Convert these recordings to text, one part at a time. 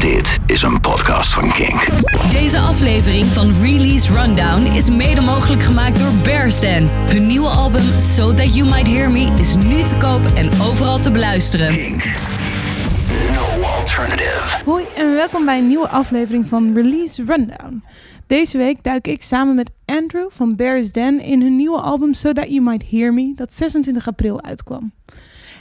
Dit is een podcast van Kink. Deze aflevering van Release Rundown is mede mogelijk gemaakt door Bearsden. Hun nieuwe album So That You Might Hear Me is nu te koop en overal te beluisteren. Kink. No alternative. Hoi en welkom bij een nieuwe aflevering van Release Rundown. Deze week duik ik samen met Andrew van Bears Den in hun nieuwe album So That You Might Hear Me, dat 26 april uitkwam.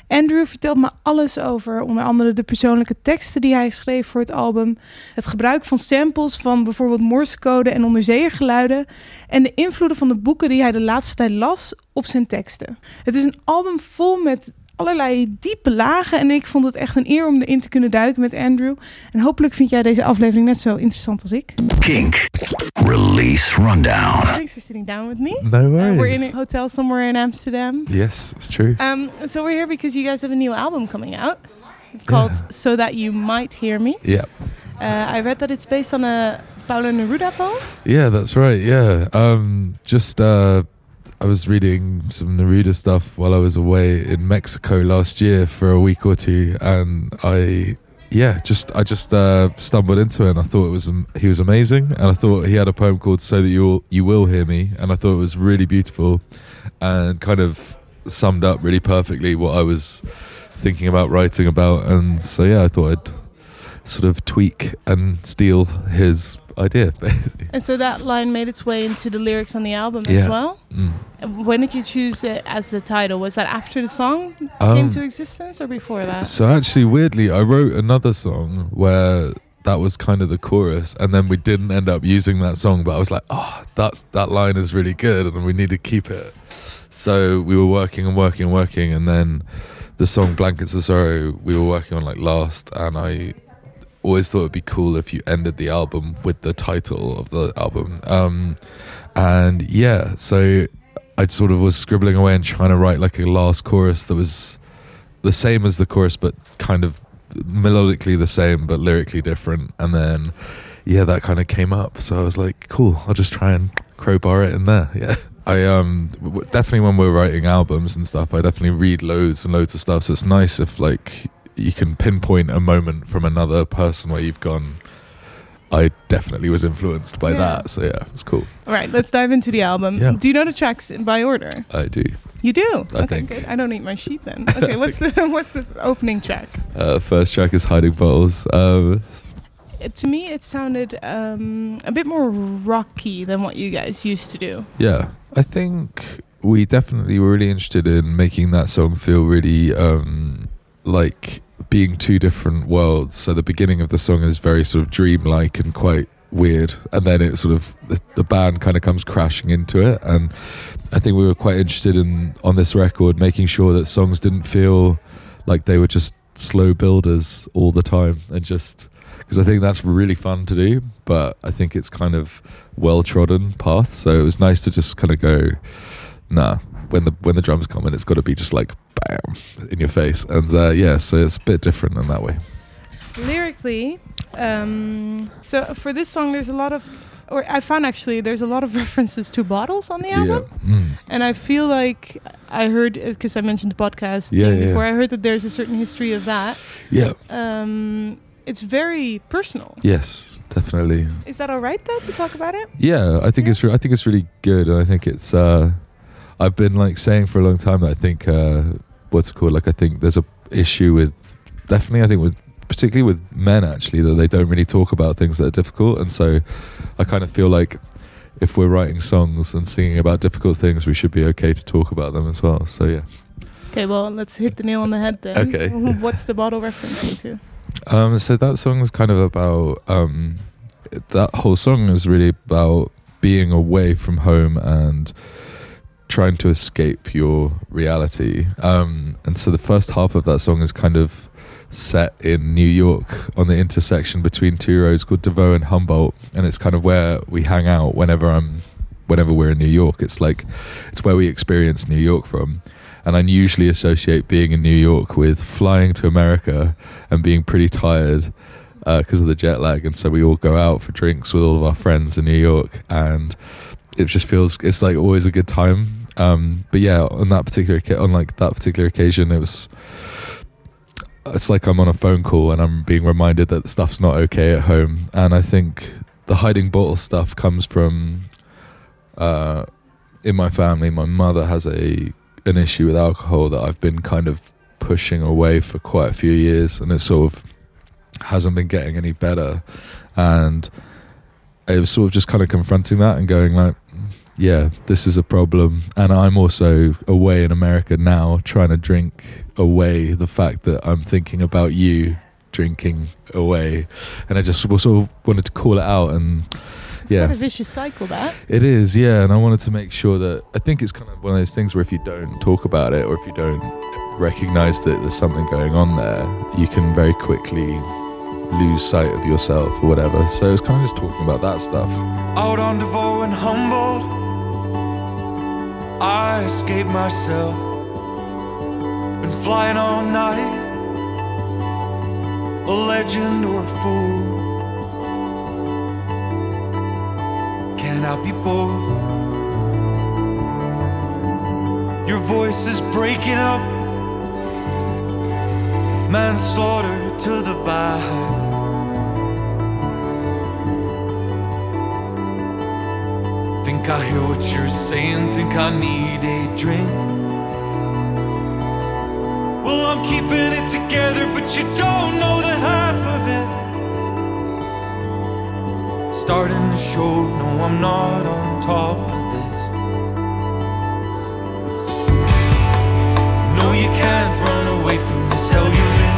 Andrew vertelt me alles over onder andere de persoonlijke teksten die hij schreef voor het album, het gebruik van samples van bijvoorbeeld Morsecode en onderzeeërgeluiden en de invloeden van de boeken die hij de laatste tijd las op zijn teksten. Het is een album vol met allerlei diepe lagen en ik vond het echt een eer om erin te kunnen duiken met Andrew. En hopelijk vind jij deze aflevering net zo interessant als ik. Kink. Release Rundown. Thanks for sitting down with me. No Uh, we're in a hotel somewhere in Amsterdam. Yes, it's true. Um, so we're here because you guys have a new album coming out called So That You Might Hear Me. yeah. Uh, I read that it's based on a Paulo Neruda poem. Yeah, that's right. Yeah. Um, just uh, I was reading some Neruda stuff while I was away in Mexico last year for a week or two, and I, yeah, just I just uh, stumbled into it, and I thought it was am- he was amazing, and I thought he had a poem called "So That You Will, you Will Hear Me," and I thought it was really beautiful, and kind of summed up really perfectly what I was thinking about writing about, and so yeah, I thought I'd sort of tweak and steal his idea, basically. And so that line made its way into the lyrics on the album as well. Mm. When did you choose it as the title? Was that after the song Um, came to existence or before that? So actually, weirdly, I wrote another song where that was kind of the chorus, and then we didn't end up using that song. But I was like, oh, that's that line is really good, and we need to keep it. So we were working and working and working, and then the song "Blankets of Sorrow" we were working on like last, and I always thought it'd be cool if you ended the album with the title of the album. Um, and yeah, so I sort of was scribbling away and trying to write like a last chorus that was the same as the chorus, but kind of melodically the same, but lyrically different. And then, yeah, that kind of came up. So I was like, cool, I'll just try and crowbar it in there. Yeah. I um definitely when we're writing albums and stuff, I definitely read loads and loads of stuff. So it's nice if like you can pinpoint a moment from another person where you've gone. I definitely was influenced by Yeah. that. So yeah, it's cool. All right, let's dive into the album. Yeah. Do you know the tracks by order? I do. You do. I okay, think. good. I don't need my sheet then. Okay, what's the what's the opening track? Uh, first track is Hiding Bottles. Um, to me, it sounded um, a bit more rocky than what you guys used to do. Yeah, I think we definitely were really interested in making that song feel really um, like being two different worlds. So the beginning of the song is very sort of dreamlike and quite weird, and then it sort of the, band kind of comes crashing into it. And I think we were quite interested in on this record making sure that songs didn't feel like they were just slow builders all the time, and just because I think that's really fun to do, but I think it's kind of well trodden path. So it was nice to just kind of go, nah. When the when the drums come in, it's got to be just like bam in your face, and uh, yeah, so it's a bit different in that way. Lyrically, um, so for this song, there's a lot of, or I found actually there's a lot of references to bottles on the album. Yeah, mm. And I feel like I heard because I mentioned the podcast Yeah, thing yeah, before. I heard that there's a certain history of that. yeah, Um, it's very personal. yes, definitely. Is that all right though to talk about it? Yeah, I think Yeah. it's re- I think it's really good, and I think it's. Uh, I've been like saying for a long time that I think uh, what's it called like I think there's a issue with definitely I think with particularly with men actually that they don't really talk about things that are difficult, and so I kind of feel like if we're writing songs and singing about difficult things, we should be okay to talk about them as well. So yeah. Okay, well let's hit the nail on the head then. Okay. What's the bottle referencing to? Um, so that song is kind of about um, that whole song is really about being away from home and trying to escape your reality. Um, and so the first half of that song is kind of set in New York on the intersection between two roads called DeVoe and Humboldt, and it's kind of where we hang out whenever I'm, whenever we're in New York. It's like it's where we experience New York from. And I usually associate being in New York with flying to America and being pretty tired because of the jet lag. And so we all go out for drinks with all of our friends in New York, and it just feels it's like always a good time. Um, but yeah, on that particular on like that particular occasion, it was it's like I'm on a phone call and I'm being reminded that stuff's not okay at home. And I think the hiding bottle stuff comes from uh, in my family. My mother has a an issue with alcohol that I've been kind of pushing away for quite a few years, and it sort of hasn't been getting any better. And it was sort of just kind of confronting that and going like, yeah, this is a problem. And I'm also away in America now trying to drink away the fact that I'm thinking about you drinking away. And I just also wanted to call it out and It's yeah. quite a vicious cycle, that. It is, yeah, and I wanted to make sure that I think it's kind of one of those things where if you don't talk about it or if you don't recognize that there's something going on there, you can very quickly lose sight of yourself or whatever. So it's kind of just talking about that stuff. Out on Devoe and Humboldt, I escaped myself. Been flying all night, a legend or a fool. Can I be both? Your voice is breaking up, manslaughter to the vibe. I hear what you're saying, think I need a drink. Well, I'm keeping it together, but you don't know the half of it. It's starting to show, no, I'm not on top of this. No, you can't run away from this hell you're in.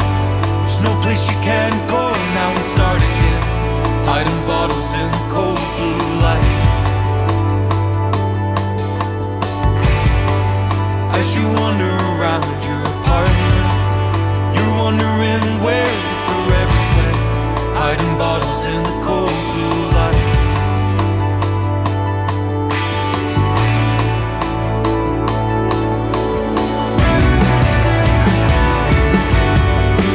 There's no place you can go now and start again. Hiding bottles in the cold blue light. As you wander around your apartment, you're wondering where your forever's went. Hiding bottles in the cold blue light.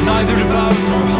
Neither devout nor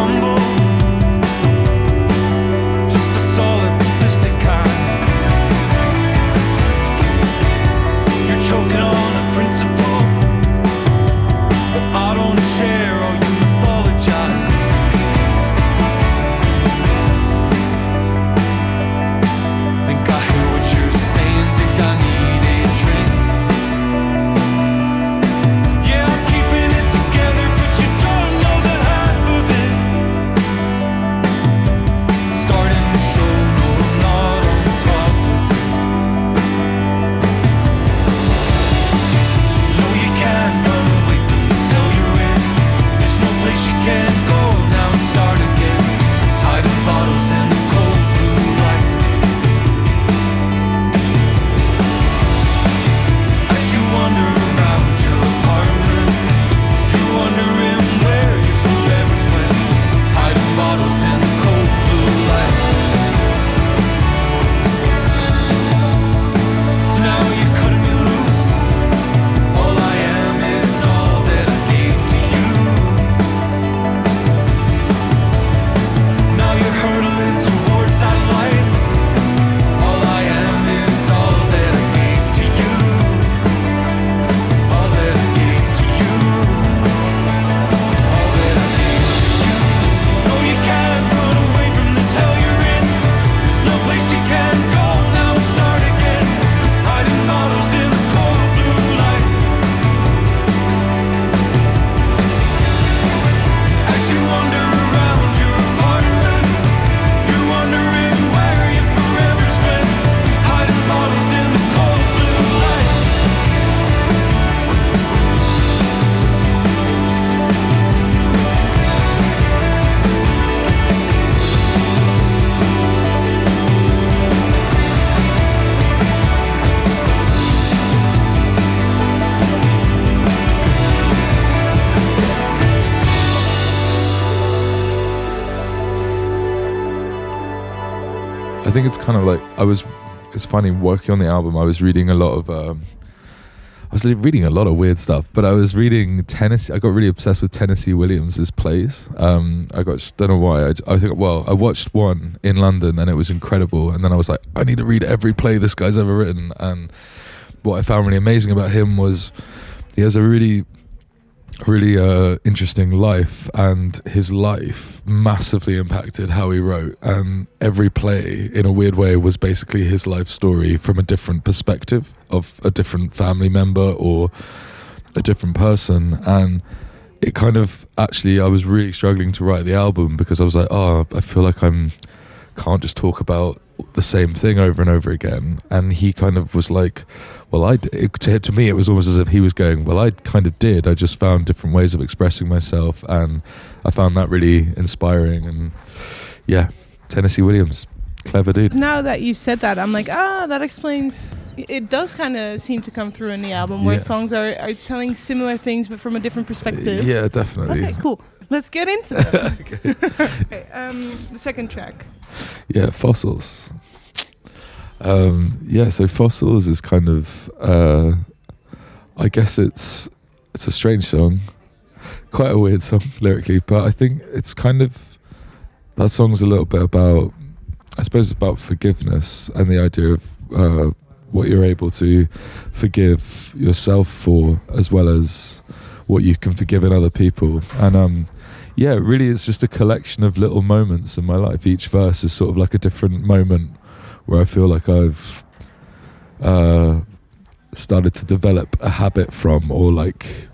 think it's kind of like I was. It's funny working on the album. I was reading a lot of. Um, I was reading a lot of weird stuff, but I was reading Tennessee. I got really obsessed with Tennessee Williams's plays. Um, I got don't know why. I, I think well, I watched one in London and it was incredible, and then I was like, I need to read every play this guy's ever written. And what I found really amazing about him was he has a really really uh, interesting life, and his life massively impacted how he wrote. And every play, in a weird way, was basically his life story from a different perspective of a different family member or a different person. And it kind of actually, I was really struggling to write the album because I was like, oh, I feel like I'm can't just talk about the same thing over and over again. And he kind of was like, well, I it, to, to me, it was almost as if he was going, well, I kind of did. I just found different ways of expressing myself, and I found that really inspiring. And yeah, Tennessee Williams, clever dude. Now that you've said that, I'm like, ah, that explains. It does kind of seem to come through in the album where Yeah. songs are, are telling similar things but from a different perspective. Yeah, definitely. Okay, cool. Let's get into them. okay, um, the second track. Yeah, fossils. Um, yeah, so fossils is kind of, uh, I guess it's it's a strange song, quite a weird song lyrically, but I think it's kind of that song's a little bit about, I suppose, it's about forgiveness and the idea of uh, what you're able to forgive yourself for, as well as what you can forgive in other people, and um, yeah, really, it's just a collection of little moments in my life. Each verse is sort of like a different moment where I feel like I've uh, started to develop a habit from, or like,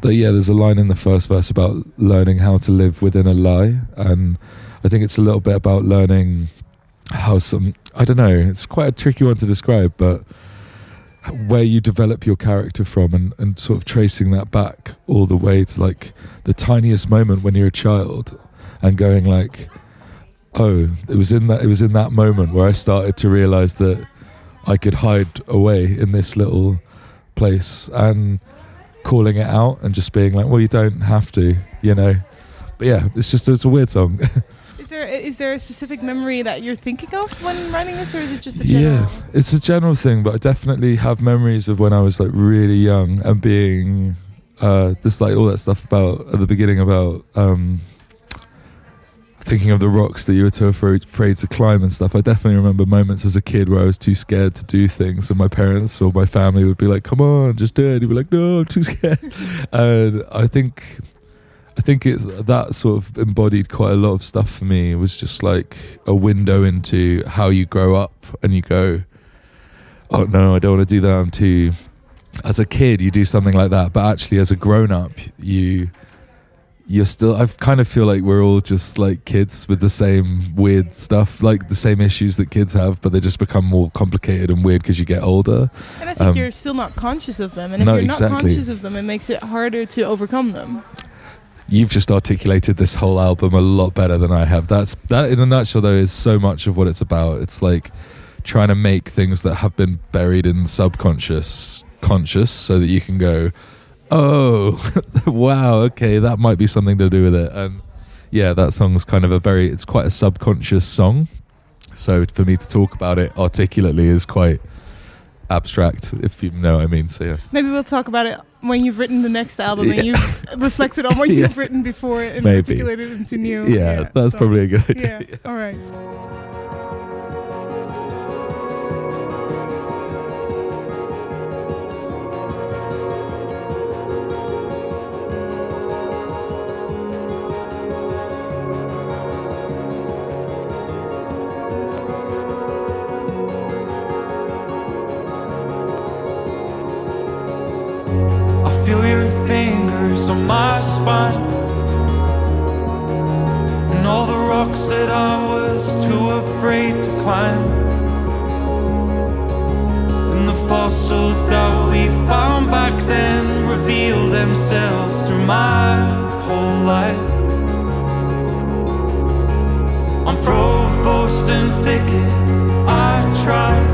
the, yeah, there's a line in the first verse about learning how to live within a lie, and I think it's a little bit about learning how some, I don't know, it's quite a tricky one to describe, but where you develop your character from and, and sort of tracing that back all the way to like the tiniest moment when you're a child and going like oh it was in that it was in that moment where I started to realize that I could hide away in this little place and calling it out and just being like well you don't have to you know? But yeah it's just it's a weird song there is there a specific memory that you're thinking of when writing this, or is it just a general? Yeah, it's a general thing, but I definitely have memories of when I was like really young and being uh this like all that stuff about at the beginning about um thinking of the rocks that you were too afraid, to climb and stuff. I definitely remember moments as a kid where I was too scared to do things, and my parents or my family would be like, "Come on, just do it." You'd be like, "No, I'm too scared." and I think, think it that sort of embodied quite a lot of stuff for me. It was just like a window into how you grow up, and you go, "Oh no, I don't want to do that. I'm too." As a kid, you do something like that, but actually, as a grown up, you you're still i kind of feel like we're all just like kids with the same weird stuff like the same issues that kids have but they just become more complicated and weird because you get older And I think Um, you're still not conscious of them, and if no, you're not exactly. conscious of them, it makes it harder to overcome them. You've just articulated this whole album a lot better than i have. That's that in a nutshell though is so much of what it's about. It's like trying to make things that have been buried in subconscious conscious so that you can go oh wow okay that might be something to do with it. And yeah that song's kind of a very it's quite a subconscious song. So for me to talk about it articulately is quite abstract if you know what i mean so yeah Maybe we'll talk about it when you've written the next album and you've reflected on what Yeah. you've written before and Maybe. articulated into new. yeah, that's so- probably a good idea Yeah. All right. Fingers on my spine. And all the rocks that I was too afraid to climb. And the fossils that we found back then reveal themselves through my whole life. On Provost and Thicket, I tried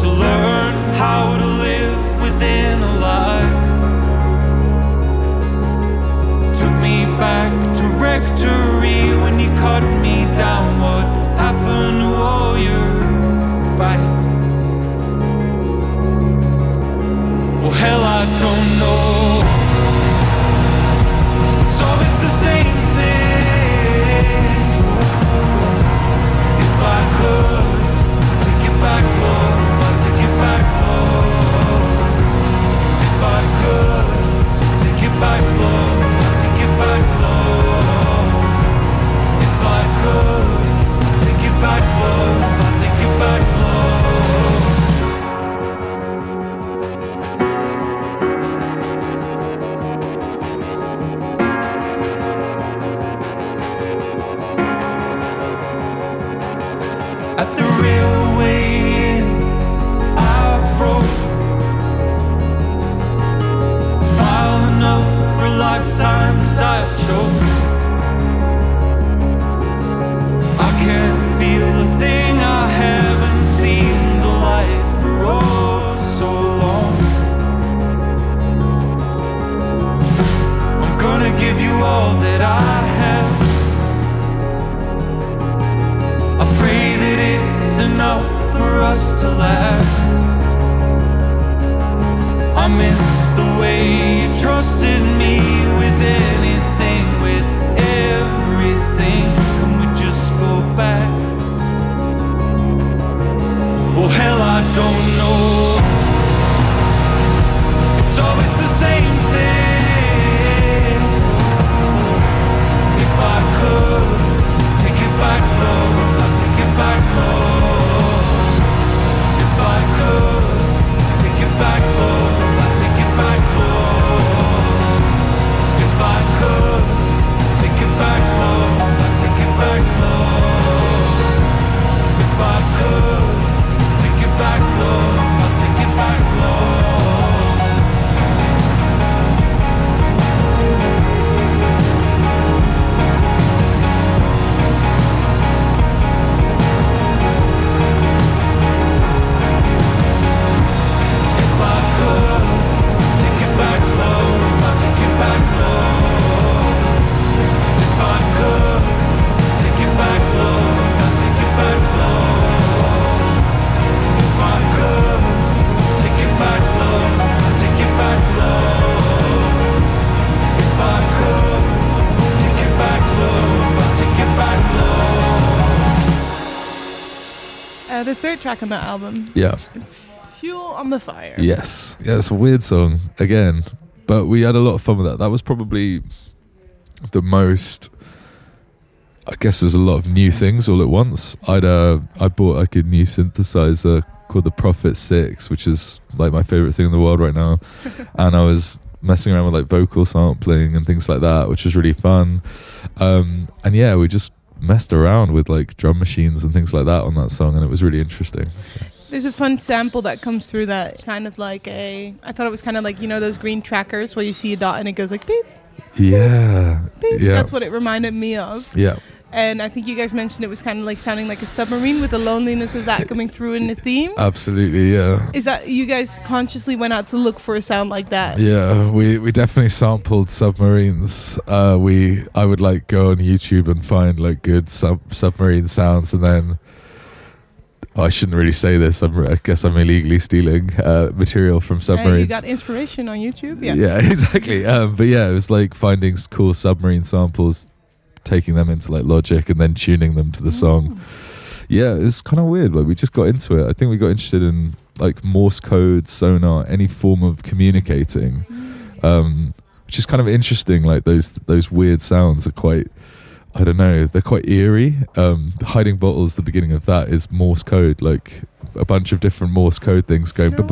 to learn how to live within a lie. Took me back to rectory when you cut me down. What happened to all your fight? Well, hell, I don't 拜。to laugh. I miss the way you trusted me with anything With everything. Can we just go back? Well hell I don't know. It's always the same thing. If I could take it back love track on that album, Yeah. Fuel on the Fire. Yes. Yeah, it's a weird song again, but we had a lot of fun with that. That was probably the most. I guess there's a lot of new things all at once. I'd uh, I bought like a new synthesizer called the Prophet Six, which is like my favorite thing in the world right now, and I was messing around with like vocal sampling and things like that, which was really fun. Um, and yeah, we just messed around with like drum machines and things like that on that song, and it was really interesting. So. There's a fun sample that comes through that kind of like a. I thought it was kind of like you know those green trackers where you see a dot and it goes like beep Yeah, beep. yeah, That's what it reminded me of. yeah. And I think you guys mentioned it was kind of like sounding like a submarine with the loneliness of that coming through in the theme. Absolutely, yeah. Is that you guys consciously went out to look for a sound like that? Yeah, we, we definitely sampled submarines. Uh, we I would like go on YouTube and find like good sub submarine sounds, and then oh, I shouldn't really say this. I'm, I guess I'm illegally stealing uh, material from submarines. you got inspiration on YouTube? Yeah. yeah, exactly. Um, but yeah, it was like finding cool submarine samples, taking them into like Logic, and then tuning them to the song. Yeah, it's kind of weird. Like we just got into it. I think we got interested in like Morse code, sonar, any form of communicating, um, which is kind of interesting. Like those those weird sounds are quite. I don't know. They're quite eerie. Um, hiding bottles. The beginning of that is Morse code, like a bunch of different Morse code things going No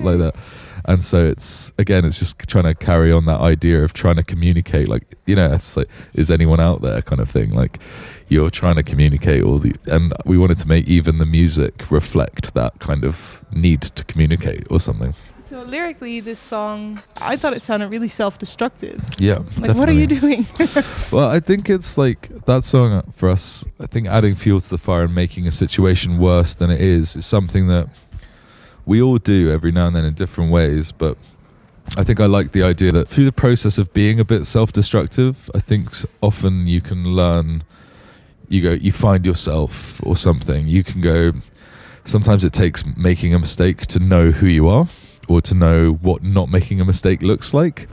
like that. And so it's again, it's just trying to carry on that idea of trying to communicate. Like you know, it's like, is anyone out there, kind of thing. Like you're trying to communicate all the, and we wanted to make even the music reflect that kind of need to communicate or something. So lyrically, this song, I thought it sounded really self-destructive. Yeah, Like, what are you doing? Well, I think it's like that song uh, for us. I think adding fuel to the fire and making a situation worse than it is is something that we all do every now and then in different ways. But I think I like the idea that through the process of being a bit self-destructive, I think often you can learn. You go, you find yourself or something. You can go. Sometimes it takes making a mistake to know who you are, or to know what not making a mistake looks like.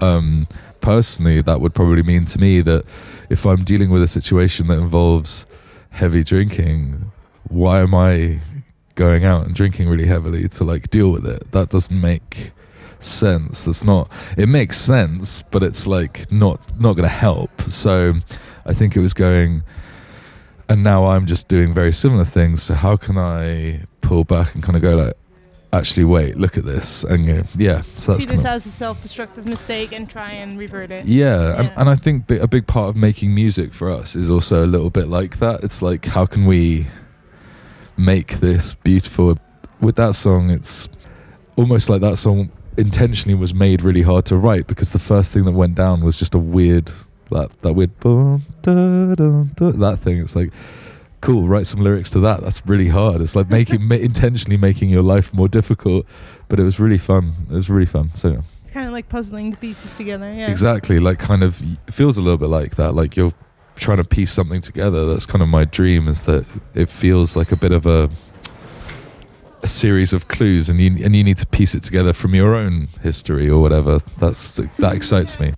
Um, personally, that would probably mean to me that if I'm dealing with a situation that involves heavy drinking, why am I going out and drinking really heavily to like deal with it? That doesn't make sense. That's not. It makes sense, but it's like not not going to help. So, I think it was going. And now I'm just doing very similar things. So how can I pull back and kind of go like, actually, wait, look at this, and go, yeah. So that's See this as a self-destructive mistake and try and revert it. yeah, And, Yeah. and I think a big part of making music for us is also a little bit like that. It's like, how can we make this beautiful? With that song, it's almost like that song intentionally was made really hard to write because the first thing that went down was just a weird, that that weird, that thing. It's like, cool, write some lyrics to that. That's really hard. It's like making ma- intentionally making your life more difficult, but it was really fun. It was really fun. So. Yeah. It's kind of like puzzling the pieces together. Yeah. Exactly, like kind of feels a little bit like that. Like you're trying to piece something together. That's kind of my dream. Is that it feels like a bit of a a series of clues, and you and you need to piece it together from your own history or whatever. That's that excites me.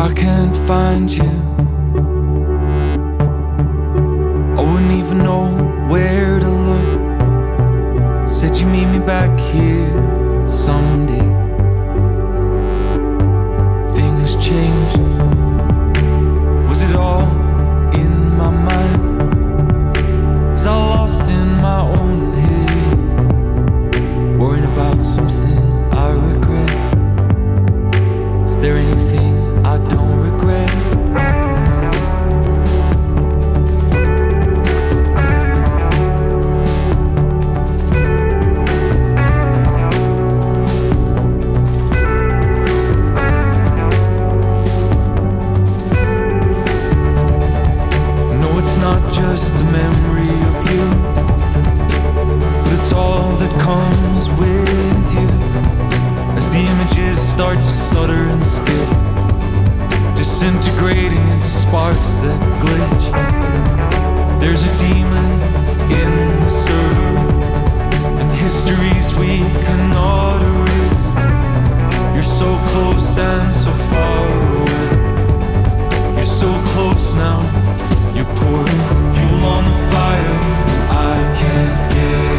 I can't find you. I wouldn't even know where to look. Said you meet me back here someday. Things changed. Start to stutter and skip, disintegrating into sparks that glitch. There's a demon in the server, and histories we cannot erase. You're so close and so far away. You're so close now. You're pouring fuel on the fire. I can't get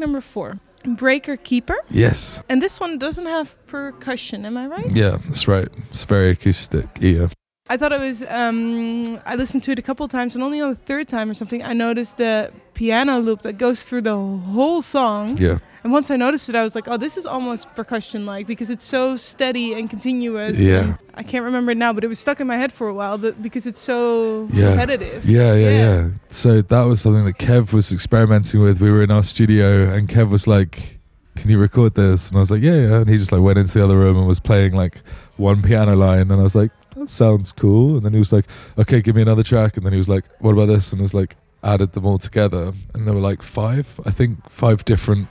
number four, Breaker Keeper. Yes, And this one doesn't have percussion, am I right? yeah, that's right. It's very acoustic. Yeah, I thought it was. Um, I listened to it a couple of times, and only on the third time or something, I noticed the piano loop that goes through the whole song. yeah, And once I noticed it, I was like, "Oh, this is almost percussion-like because it's so steady and continuous." Yeah. and I can't remember it now, but it was stuck in my head for a while that, because it's so Yeah. repetitive. yeah, yeah, Yeah. yeah. So that was something that Kev was experimenting with. We were in our studio, and Kev was like, "Can you record this?" And I was like, "Yeah, yeah." And he just like went into the other room and was playing like one piano line, and I was like, "That sounds cool." And then he was like, "Okay, give me another track." And then he was like, "What about this?" And I was like, added them all together, and there were like five, I think, five different,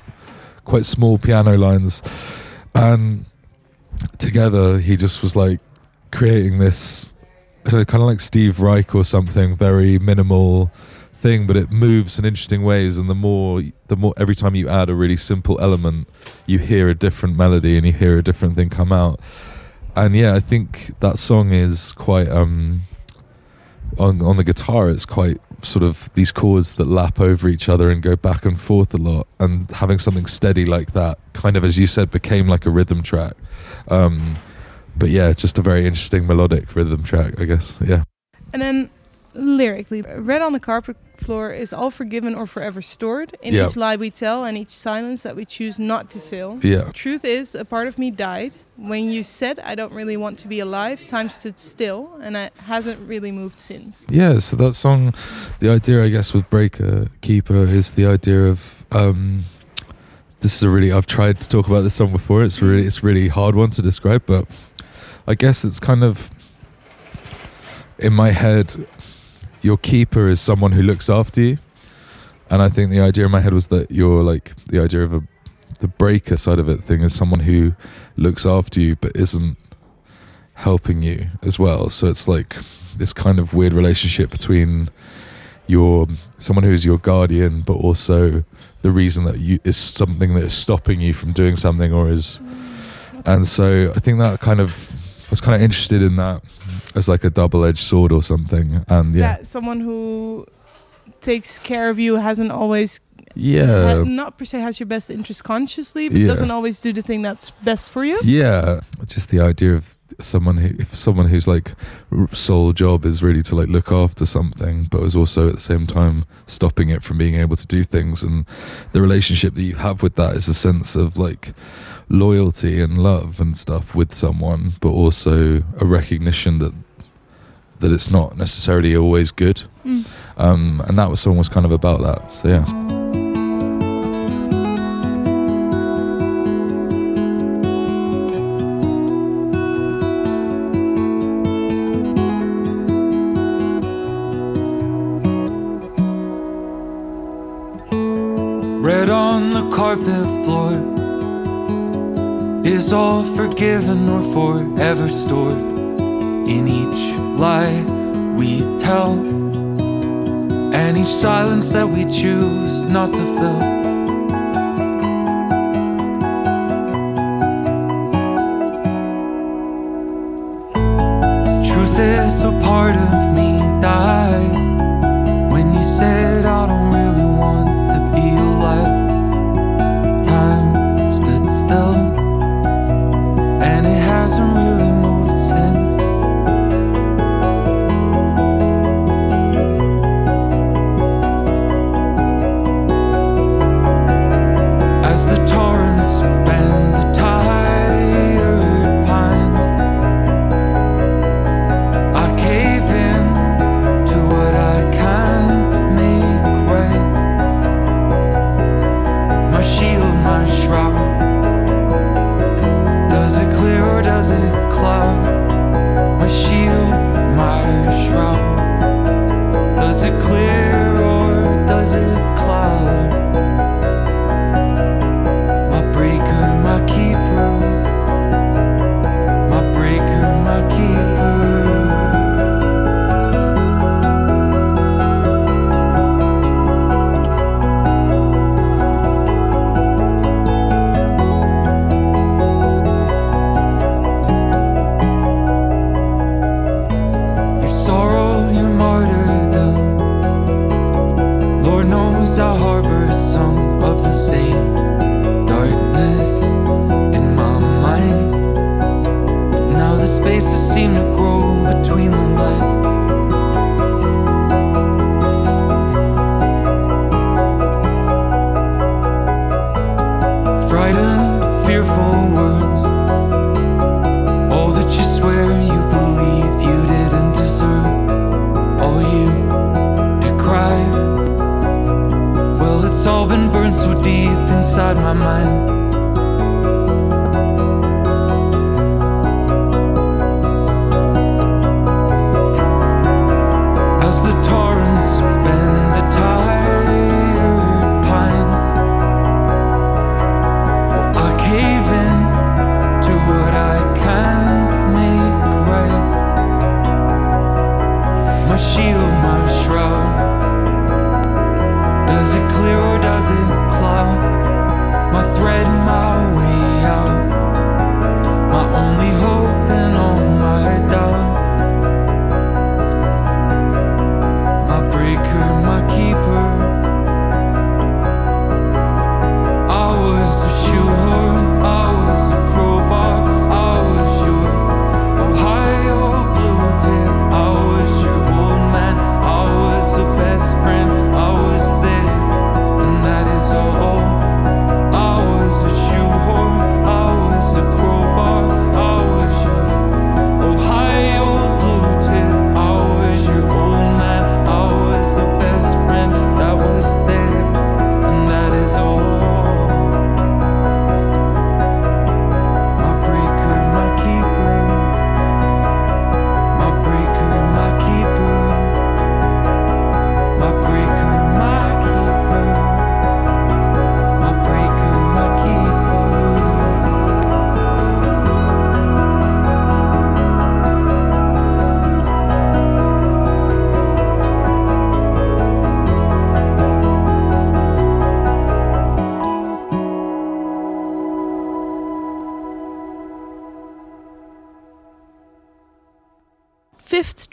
quite small piano lines, and together he just was like creating this kind of like Steve Reich or something, very minimal thing, but it moves in interesting ways. And the more, the more every time you add a really simple element, you hear a different melody and you hear a different thing come out. And yeah, I think that song is quite um, on on the guitar. It's quite sort of these chords that lap over each other and go back and forth a lot. And having something steady like that, kind of as you said, became like a rhythm track. Um, but yeah, just a very interesting melodic rhythm track, I guess. Yeah. And then lyrically, red on the carpet floor is all forgiven or forever stored. In Yeah. each lie we tell and each silence that we choose not to fill. Yeah. Truth is, a part of me died. When you said I don't really want to be alive, time stood still and it hasn't really moved since. Yeah, so that song, the idea, I guess, with Breaker Keeper is the idea of. Um, this is a really. I've tried to talk about this song before. It's really, it's really hard one to describe, but I guess it's kind of in my head. Your keeper is someone who looks after you, and I think the idea in my head was that you're like the idea of a the breaker side of it thing is someone who looks after you but isn't helping you as well. So it's like this kind of weird relationship between your someone who is your guardian, but also the reason that you is something that is stopping you from doing something, or is. Mm. And so I think that kind of was kind of interested in that as like a double-edged sword or something. And yeah, Yeah, someone who takes care of you hasn't always yeah, not per se has your best interest consciously, but Yeah. doesn't always do the thing that's best for you. Yeah, just the idea of someone who, if someone whose like sole job is really to like look after something, but is also at the same time stopping it from being able to do things, and the relationship that you have with that is a sense of like loyalty and love and stuff with someone, but also a recognition that that it's not necessarily always good. Mm. Um, and that was song was kind of about that. So yeah. Is all forgiven or forever stored in each lie we tell and each silence that we choose not to fill.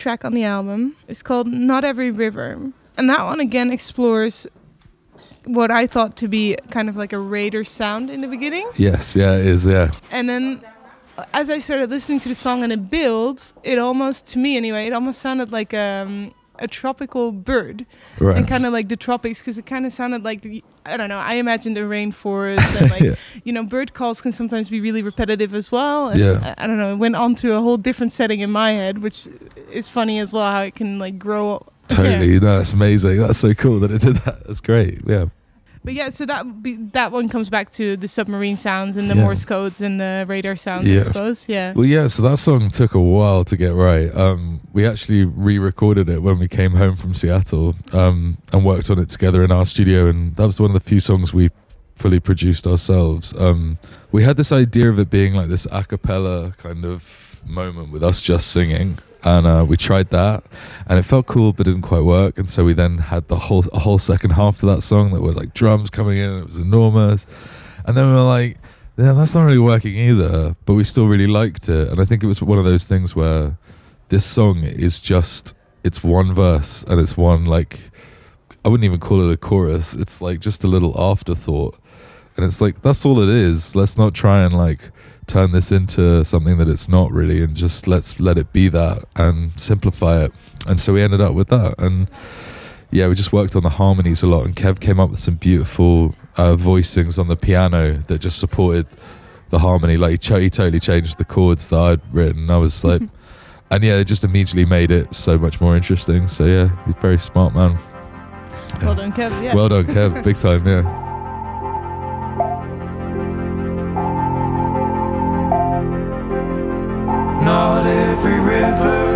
Track on the album. It's called Not Every River. And that one again explores what I thought to be kind of like a radar sound in the beginning. Yes, yeah, it is. Yeah, And then as I started listening to the song and it builds, it almost, to me anyway, it almost sounded like um, a tropical bird. right. And kind of like the tropics, because it kind of sounded like, the, I don't know, I imagined the rainforest. And like, Yeah. you know, bird calls can sometimes be really repetitive as well. And Yeah. I, I don't know, it went on to a whole different setting in my head, which is funny as well, how it can like grow. Totally, Yeah. no, that's amazing. That's so cool that it did that. That's great. Yeah, But yeah, so that be, that one comes back to the submarine sounds and the Yeah. Morse codes and the radar sounds, I suppose. Yeah. Well, yeah. So that song took a while to get right. Um, we actually re-recorded it when we came home from Seattle um, and worked on it together in our studio, and that was one of the few songs we fully produced ourselves. Um, we had this idea of it being like this a cappella kind of moment with us just singing. And uh, we tried that, and it felt cool, but didn't quite work. And so we then had the whole a whole second half to that song that were like drums coming in. And it was enormous, and then we were like, yeah, that's not really working either, but we still really liked it. And I think it was one of those things where this song is just it's one verse and it's one like I wouldn't even call it a chorus. It's like just a little afterthought. And it's like that's all it is. Let's not try and like turn this into something that it's not really and just let's let it be that and simplify it. And so we ended up with that and yeah, we just worked on the harmonies a lot, and Kev came up with some beautiful uh, voicings on the piano that just supported the harmony. Like he, ch- he totally changed the chords that I'd written. I was like, and yeah, it just immediately made it so much more interesting. So yeah, he's a very smart man. Well done, Kevin. Yeah. Well done, Kev. Big time, yeah. Not every river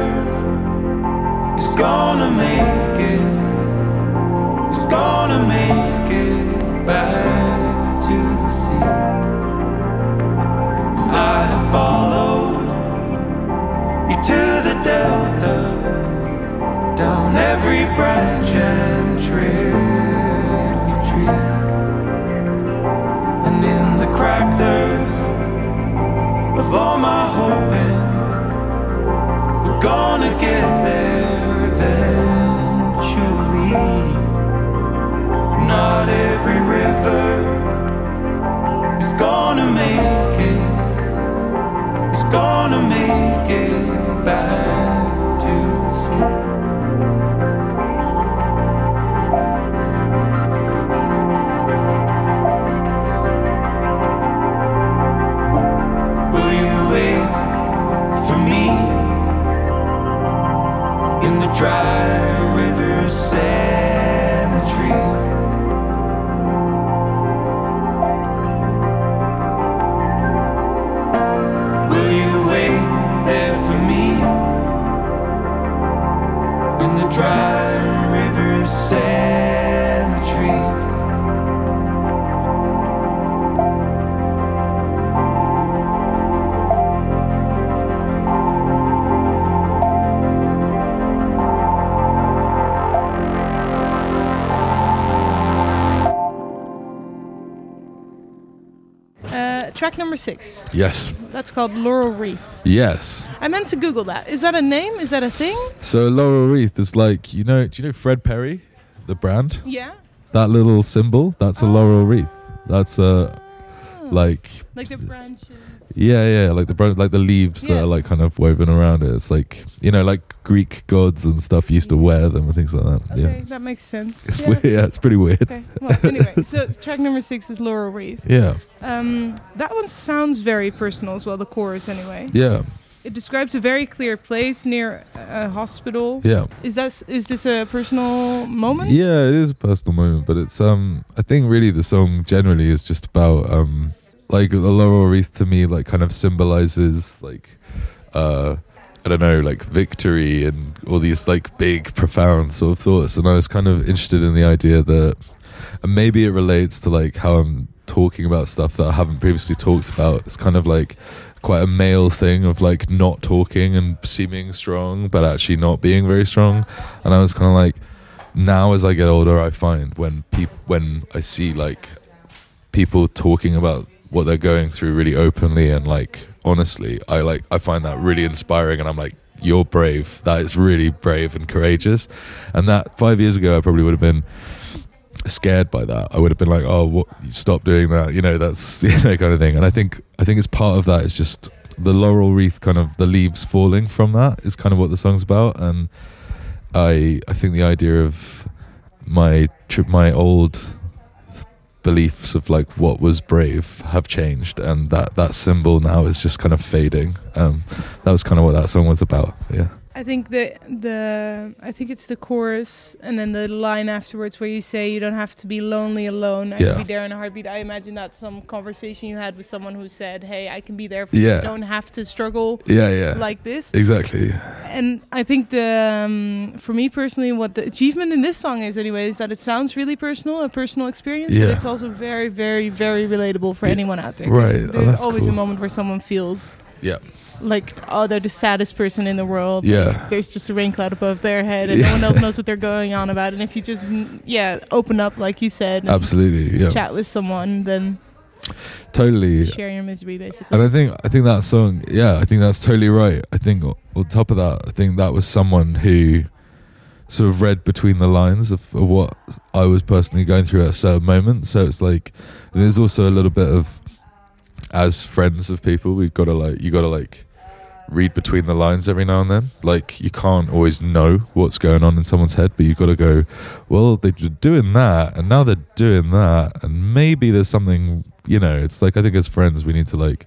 is gonna make it. Is gonna make it back to the sea. And I have followed you to the delta, down every branch and tributary, and in the cracked earth of all my hoping. We're gonna get there eventually. Not every river is gonna make it. Is gonna make it back in the dry river cemetery? Track number six. Yes. That's called Laurel Wreath. Yes. I meant to Google that. Is that a name? Is that a thing? So Laurel Wreath is like you know. Do you know Fred Perry, the brand? Yeah. That little symbol. That's a laurel wreath. That's a like Like the branches. Yeah, yeah, like the bro- like the leaves that are like kind of woven around it. It's like you know, like Greek gods and stuff used to wear them and things like that. Okay, Yeah, that makes sense. it's yeah. weird. Yeah, it's pretty weird. Okay. Well, anyway, so track number six is Laurel Wreath. Yeah, Um, that one sounds very personal as well. The chorus, anyway. yeah, It describes a very clear place near a hospital. yeah, Is that is this a personal moment? yeah. It is a personal moment, but it's um. I think really the song generally is just about um, like the laurel wreath to me, like kind of symbolizes like uh. I don't know, like victory and all these like big, profound sort of thoughts. And I was kind of interested in the idea that, and maybe it relates to like how I'm talking about stuff that I haven't previously talked about. It's kind of like quite a male thing of like not talking and seeming strong, but actually not being very strong. And I was kind of like, now as I get older, I find when people when I see like people talking about what they're going through really openly and like honestly, I like I find that really inspiring, and I'm like, you're brave. That is really brave and courageous. And that five years ago, I probably would have been scared by that. I would have been like, "Oh, what? Stop doing that!" You know, that's you know kind of thing. And I think I think it's part of that is just the laurel wreath, kind of the leaves falling from that is kind of what the song's about. And I I think the idea of my trip, my old beliefs of like what was brave have changed and that that symbol now is just kind of fading. Um that was kind of what that song was about yeah I think the the I think it's the chorus and then the line afterwards where you say you don't have to be lonely alone. I Yeah. can be there in a heartbeat. I imagine that's some conversation you had with someone who said, "Hey, I can be there for you. Yeah. You don't have to struggle yeah yeah like this." exactly And I think the um, for me personally, what the achievement in this song is, anyway, is that it sounds really personal, a personal experience, Yeah. but it's also very, very, very relatable for anyone out there. Right. Oh, There's that's always a moment where someone feels yeah like, oh, they're the saddest person in the world. Yeah. Like, there's just a rain cloud above their head, and Yeah. no one else knows what they're going on about. And if you just, mm, yeah, open up, like you said, and absolutely yeah chat with someone, then totally share your misery, basically. and i think i think that song yeah i think that's totally right i think on top of that i think that was someone who sort of read between the lines of, of what i was personally going through at a certain moment so it's like there's also a little bit of as friends of people we've got to like you got to like read between the lines every now and then like you can't always know what's going on in someone's head but you've got to go well they're doing that and now they're doing that and maybe there's something you know it's like i think as friends we need to like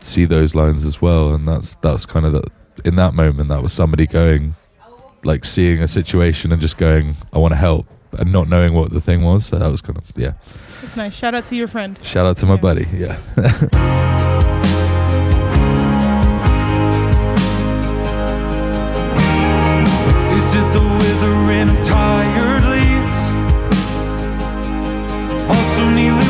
see those lines as well and that's that's kind of the in that moment that was somebody going like seeing a situation and just going i want to help and not knowing what the thing was so that was kind of yeah It's nice. Shout out to your friend. shout out to my buddy yeah Is it the withering of tired leaves? Also neatly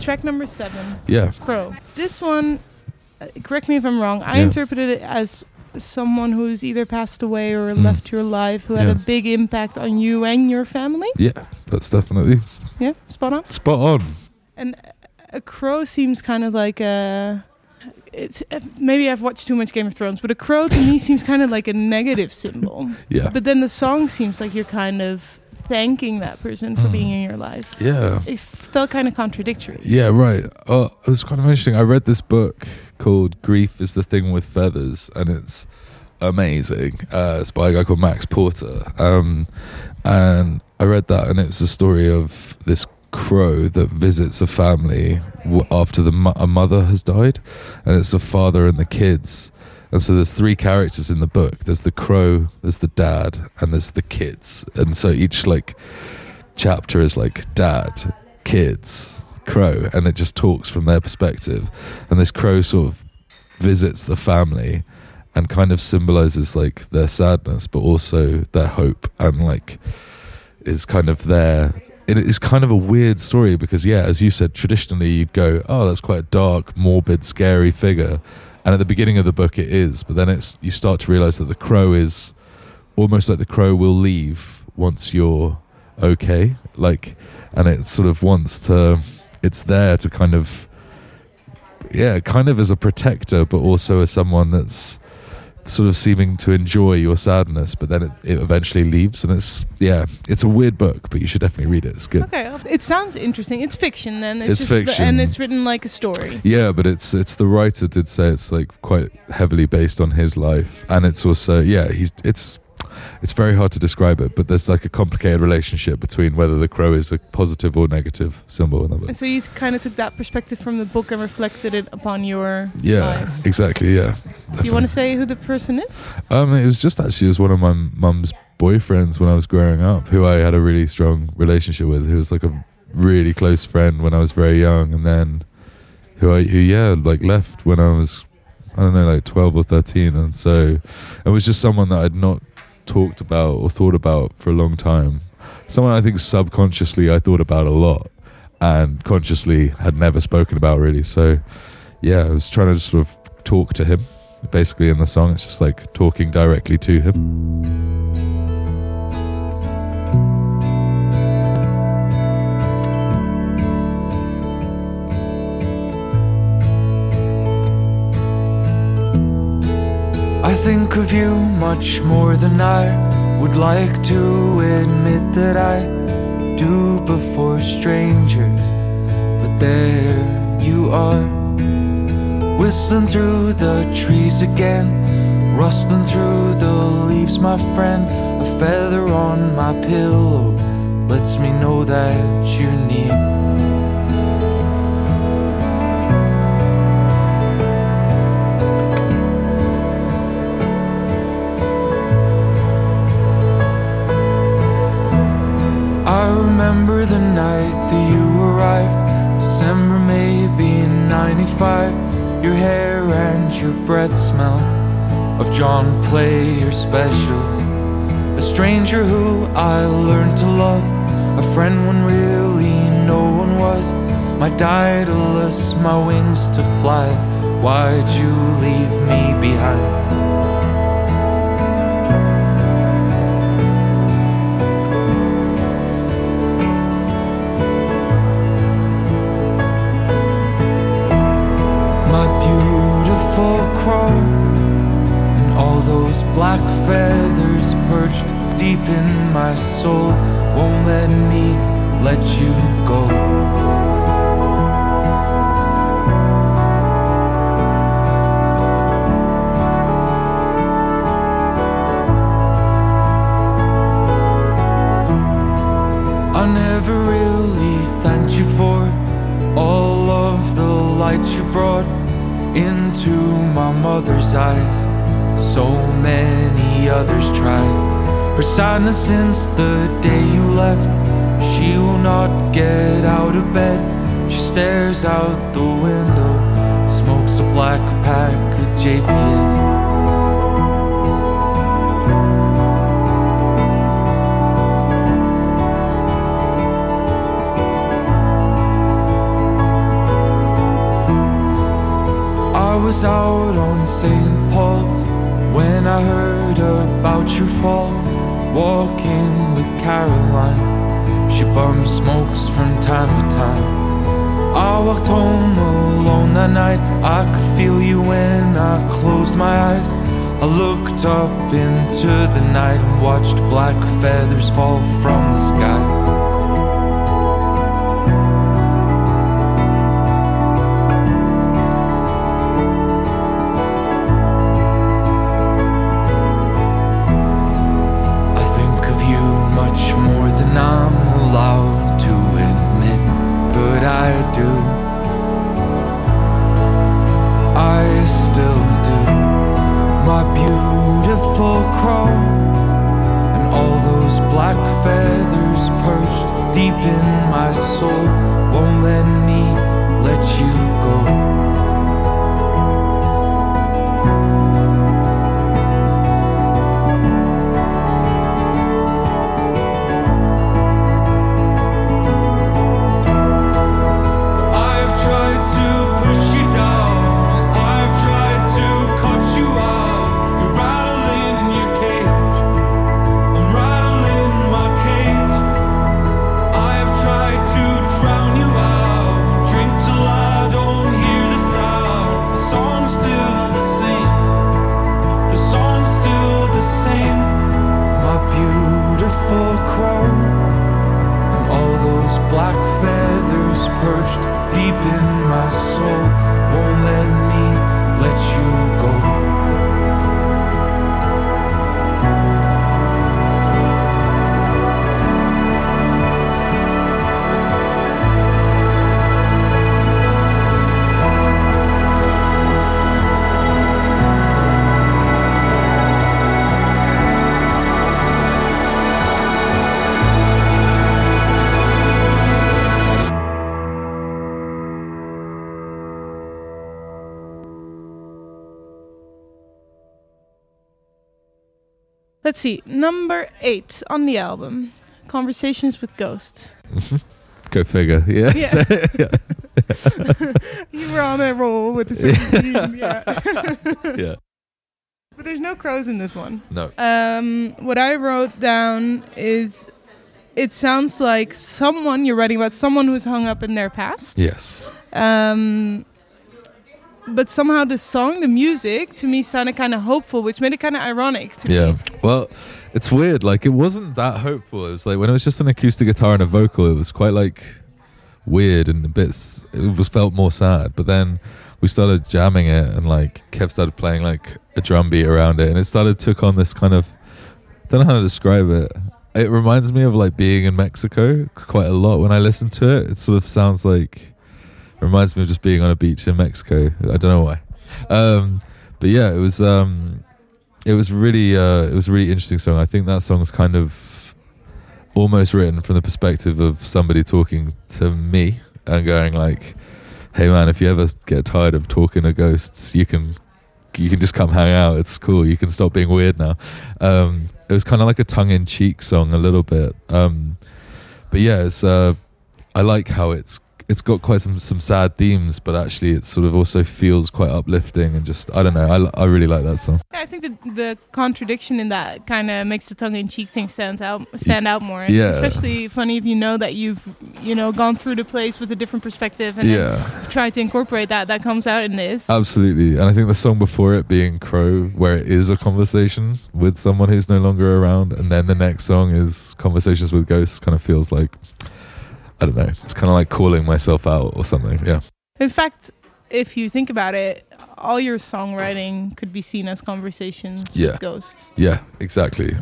track number seven, Yeah. Crow. This one, uh, correct me if I'm wrong. I Yeah. interpreted it as someone who's either passed away or Mm. left your life, who had a big impact on you and your family. Yeah. That's definitely Yeah, spot on. spot on. And a crow seems kind of like a. It's uh, maybe I've watched too much Game of Thrones, but a crow to me seems kind of like a negative symbol. Yeah. But then the song seems like you're kind of thanking that person for Mm. being in your life. yeah. It felt kind of contradictory. Yeah, right. Uh, it was kind of interesting. I read this book called Grief is the Thing with Feathers, and it's amazing. Uh, it's by a guy called Max Porter. Um, and I read that, and it was the story of this crow that visits a family w- after the mo- a mother has died, and it's the father and the kids. And so there's three characters in the book. There's the crow, there's the dad, and there's the kids. And so each like chapter is like dad, kids, crow, and it just talks from their perspective. And this crow sort of visits the family and kind of symbolizes like their sadness, but also their hope, and like is kind of their. It is kind of a weird story because, yeah, as you said, traditionally you'd go, "Oh, that's quite a dark, morbid, scary figure," and at the beginning of the book it is, but then it's you start to realize that the crow is almost like the crow will leave once you're okay, like, and it sort of wants to. It's there to kind of, yeah, kind of as a protector, but also as someone that's sort of seeming to enjoy your sadness, but then it, it eventually leaves, and it's yeah, it's a weird book, but you should definitely read it. It's good. Okay, it sounds interesting. It's fiction then. It's just the- fiction. and it's written like a story. Yeah, but it's it's the writer did say it's like quite heavily based on his life, and it's also yeah he's it's it's very hard to describe it, but there's like a complicated relationship between whether the crow is a positive or negative symbol in the book. And so you kind of took that perspective from the book and reflected it upon your Yeah, life. exactly. Yeah. Do you want to say who the person is? Um, it was just actually it was one of my mum's boyfriends when I was growing up, who I had a really strong relationship with. Who was like a really close friend when I was very young, and then who I who yeah like left when I was I don't know like twelve or thirteen, and so it was just someone that I'd not talked about or thought about for a long time. Someone I think subconsciously I thought about a lot, and consciously had never spoken about really. So yeah, I was trying to sort of talk to him basically in the song it's just like talking directly to him I think of you much more than I would like to admit that I do before strangers. But there you are, whistling through the trees again, rustling through the leaves, my friend. A feather on my pillow lets me know that you're near. Remember the night that you arrived, December maybe 95. Your hair and your breath smell of John Player specials. A stranger who I learned to love, a friend when really no one was. My Daedalus, my wings to fly. Why'd you leave me behind? Feathers perched deep in my soul won't let me let you go I never really thanked you for all of the light you brought into my mother's eyes so many others tried. Her sadness since the day you left, she will not get out of bed. She stares out the window, smokes a black pack of JPS. I was out on St. Paul's when I heard about your fall. Walking with Caroline, she bums smokes from time to time. I walked home alone that night. I could feel you when I closed my eyes. I looked up into the night and watched black feathers fall from the sky. Let's see. Number eight on the album Conversations with Ghosts. Go figure. Yeah. Yeah. You were on a roll with the 17. yeah. yeah. But there's no crows in this one. No. Um, what I wrote down is it sounds like someone you're writing about someone who's hung up in their past. Yes. Um, but somehow the song, the music, to me sounded kind of hopeful, which made it kind of ironic to Yeah. me. Well, it's weird. Like it wasn't that hopeful. It was like when it was just an acoustic guitar and a vocal, it was quite like weird and a bit. It was felt more sad. But then we started jamming it, and like Kev started playing like a drum beat around it, and it started took on this kind of. Don't know how to describe it. It reminds me of like being in Mexico quite a lot. When I listen to it, it sort of sounds like reminds me of just being on a beach in Mexico. I don't know why. Um, but yeah, it was um, it was really uh, it was a really interesting song. I think that song is kind of almost written from the perspective of somebody talking to me and going like, "Hey man, if you ever get tired of talking to ghosts, you can you can just come hang out. It's cool. You can stop being weird now." Um, it was kind of like a tongue-in-cheek song a little bit. Um, but yeah, it's uh, I like how it's it's got quite some some sad themes, but actually it sort of also feels quite uplifting and just I don't know. I, I really like that song. Yeah, I think the, the contradiction in that kind of makes the tongue-in-cheek thing stand out stand out more. And Yeah. It's especially funny if you know that you've you know gone through the place with a different perspective and Yeah, try to incorporate that. That comes out in this. absolutely. And I think the song before it being Crow, where it is a conversation with someone who's no longer around, and then the next song is Conversations with Ghosts, kind of feels like I don't know. It's kind of like calling myself out or something. Yeah, In fact, if you think about it, all your songwriting could be seen as conversations Yeah. with ghosts. yeah, exactly.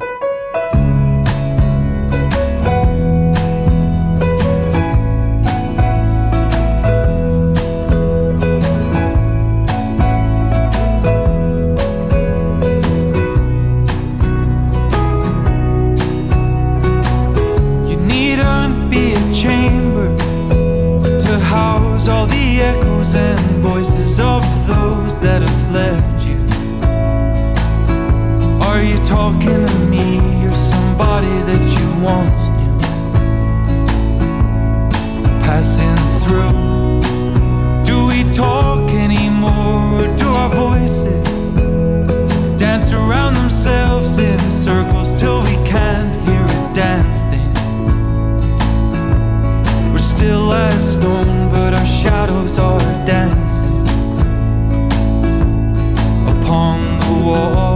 still as stone, but our shadows are dancing upon the wall.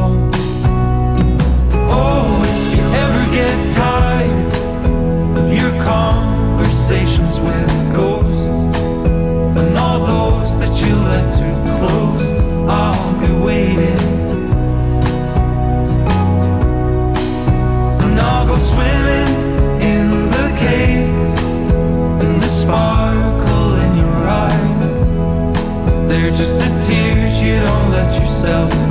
Just the tears you don't let yourself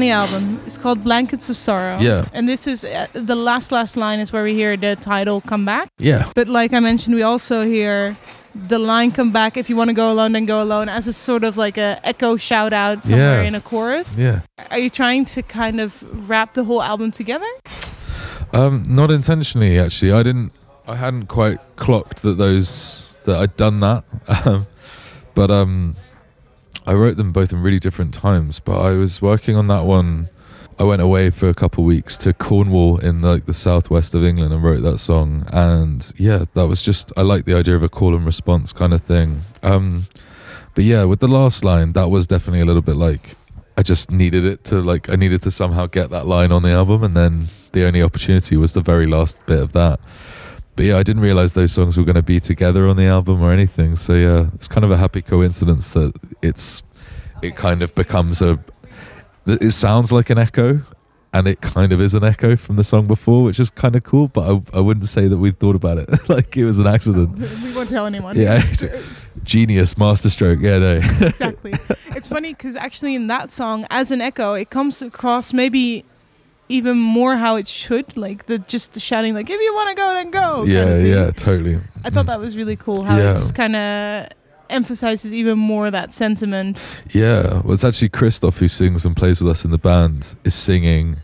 on the album It's called Blankets of Sorrow. Yeah. And this is uh, the last, last line is where we hear the title come back. Yeah. But like I mentioned, we also hear the line come back if you want to go alone, then go alone as a sort of like a echo shout out somewhere Yes. in a chorus. Yeah. Are you trying to kind of wrap the whole album together? Um, not intentionally, actually. I didn't. I hadn't quite clocked that those that I'd done that. Um, but um, I wrote them both in really different times. But I was working on that one. I went away for a couple of weeks to Cornwall in like the southwest of England and wrote that song. And yeah, that was just I like the idea of a call and response kind of thing. Um, but yeah, with the last line, that was definitely a little bit like I just needed it to like I needed to somehow get that line on the album, and then the only opportunity was the very last bit of that. But yeah, I didn't realize those songs were going to be together on the album or anything. So yeah, it's kind of a happy coincidence that it's it kind of becomes a it sounds like an echo and it kind of is an echo from the song before which is kind of cool but i, I wouldn't say that we thought about it like it was an accident We won't tell anyone. yeah genius masterstroke yeah no exactly. It's funny because actually in that song, as an echo, it comes across maybe even more how it should, like the just the shouting, like if you want to go, then go. yeah yeah totally I thought that was really cool how Yeah. it just kind of emphasizes even more that sentiment. Yeah, well, it's actually Christof who sings and plays with us in the band is singing.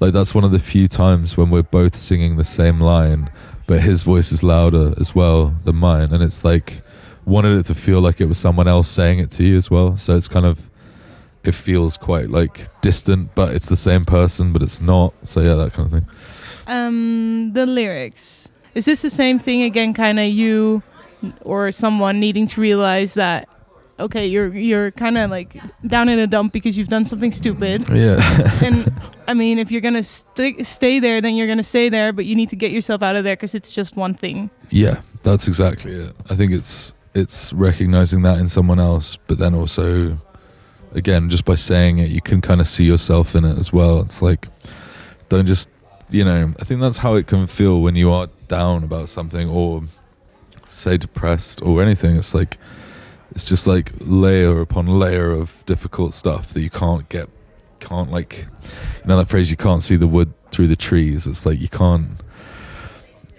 Like that's one of the few times when we're both singing the same line, but his voice is louder as well than mine, and it's like wanted it to feel like it was someone else saying it to you as well. So it's kind of it feels quite like distant, but it's the same person, but it's not. So yeah, that kind of thing. Um, the lyrics. Is this the same thing again? Kind of you or someone needing to realize that okay, you're you're kind of like down in a dump because you've done something stupid. Yeah. and I mean, if you're gonna st- stay there, then you're gonna stay there. But you need to get yourself out of there because it's just one thing. Yeah, that's exactly it. I think it's it's recognizing that in someone else, but then also, again, just by saying it, you can kind of see yourself in it as well. It's like, don't just, you know, I think that's how it can feel when you are down about something or say depressed or anything. It's like, it's just like layer upon layer of difficult stuff that you can't get, can't like, you know, that phrase, you can't see the wood through the trees. It's like, you can't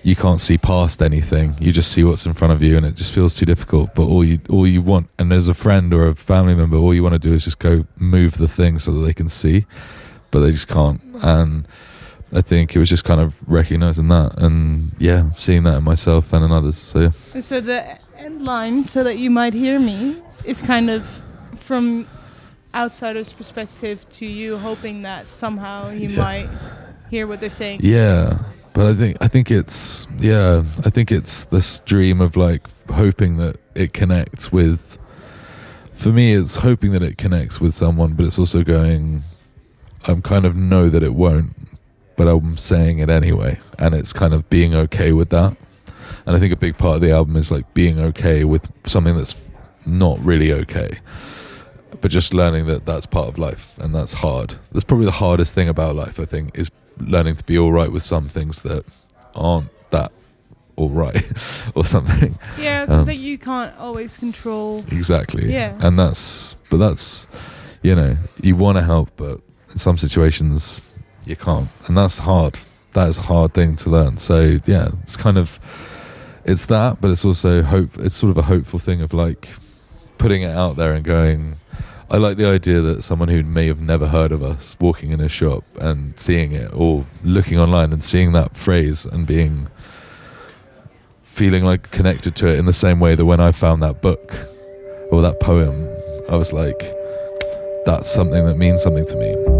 you can't see past anything. You just see what's in front of you, and it just feels too difficult. But all you all you want, and as a friend or a family member, all you want to do is just go move the thing so that they can see, but they just can't. And I think it was just kind of recognizing that, and yeah, seeing that in myself and in others. So yeah, And so the end line, so that you might hear me, is kind of from outsider's perspective to you, hoping that somehow you Yeah. might hear what they're saying. yeah. But I think I think it's yeah. I think it's this dream of like hoping that it connects with. For me, it's hoping that it connects with someone, but it's also going. I'm kind of know that it won't, but I'm saying it anyway, and it's kind of being okay with that. And I think a big part of the album is like being okay with something that's not really okay, but just learning that that's part of life and that's hard. That's probably the hardest thing about life. I think is learning to be all right with some things that aren't that all right or something. Yeah, Um, that you can't always control. Exactly. Yeah. And that's, but that's, you know, you want to help, but in some situations you can't. And that's hard. That is a hard thing to learn. So, yeah, it's kind of, it's that, but it's also hope. It's sort of a hopeful thing of like putting it out there and going, I like the idea that someone who may have never heard of us walking in a shop and seeing it or looking online and seeing that phrase and being feeling like connected to it in the same way that when I found that book or that poem, I was like, that's something that means something to me.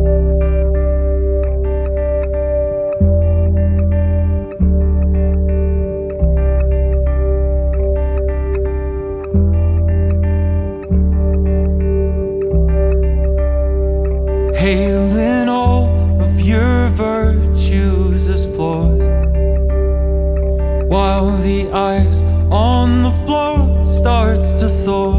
While the ice on the floor starts to thaw.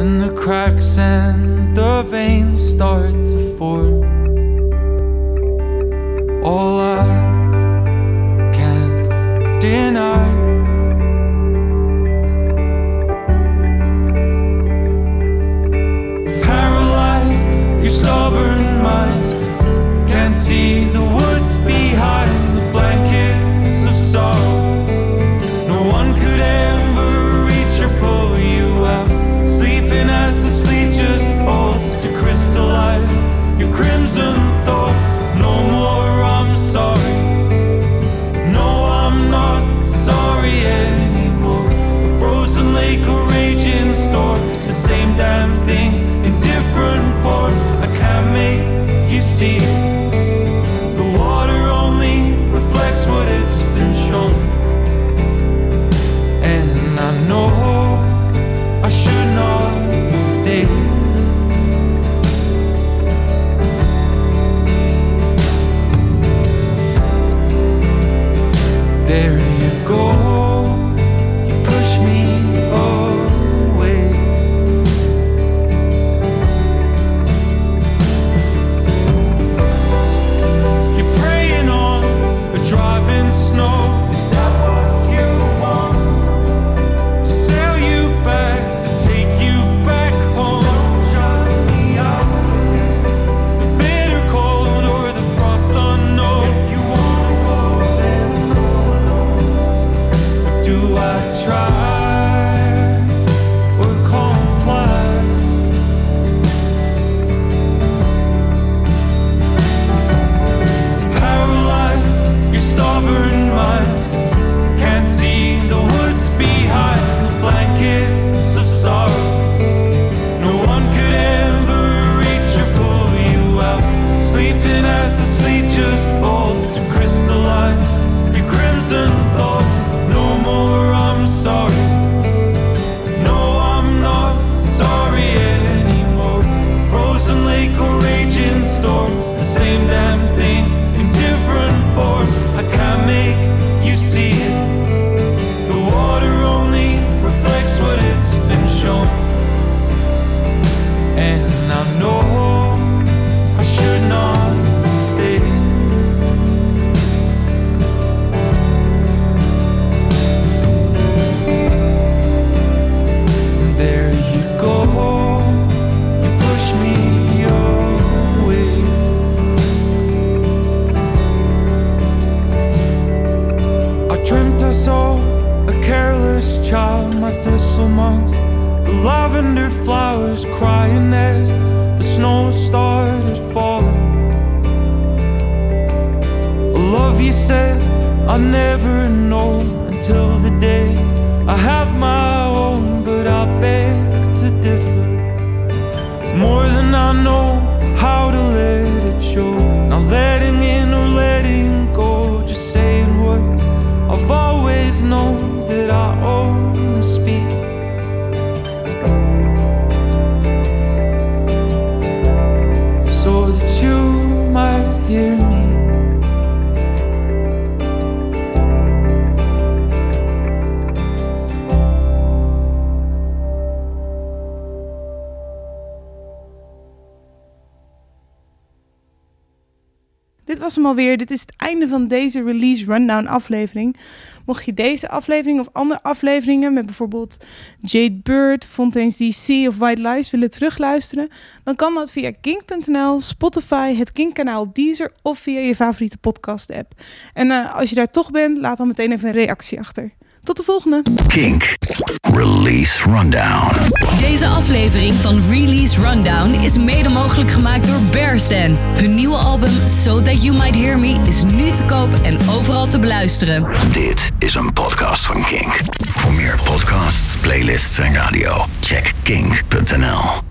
And the cracks and the veins start to form All I can't deny paralyzed, your stubborn mind can't see the woods behind alweer. Dit is het einde van deze release rundown aflevering. Mocht je deze aflevering of andere afleveringen met bijvoorbeeld Jade Bird, Fontaine's DC of White Lies willen terugluisteren, dan kan dat via kink.nl, Spotify, het Kink-kanaal op Deezer of via je favoriete podcast-app. En eh, als je daar toch bent, laat dan meteen even een reactie achter. Tot de volgende! Kink. Release Rundown. Deze aflevering van Release Rundown is mede mogelijk gemaakt door Bearstan. Hun nieuwe album So That You Might Hear Me is nu te koop en overal te beluisteren. Dit is een podcast van Kink. Voor meer podcasts, playlists en radio, check kink.nl.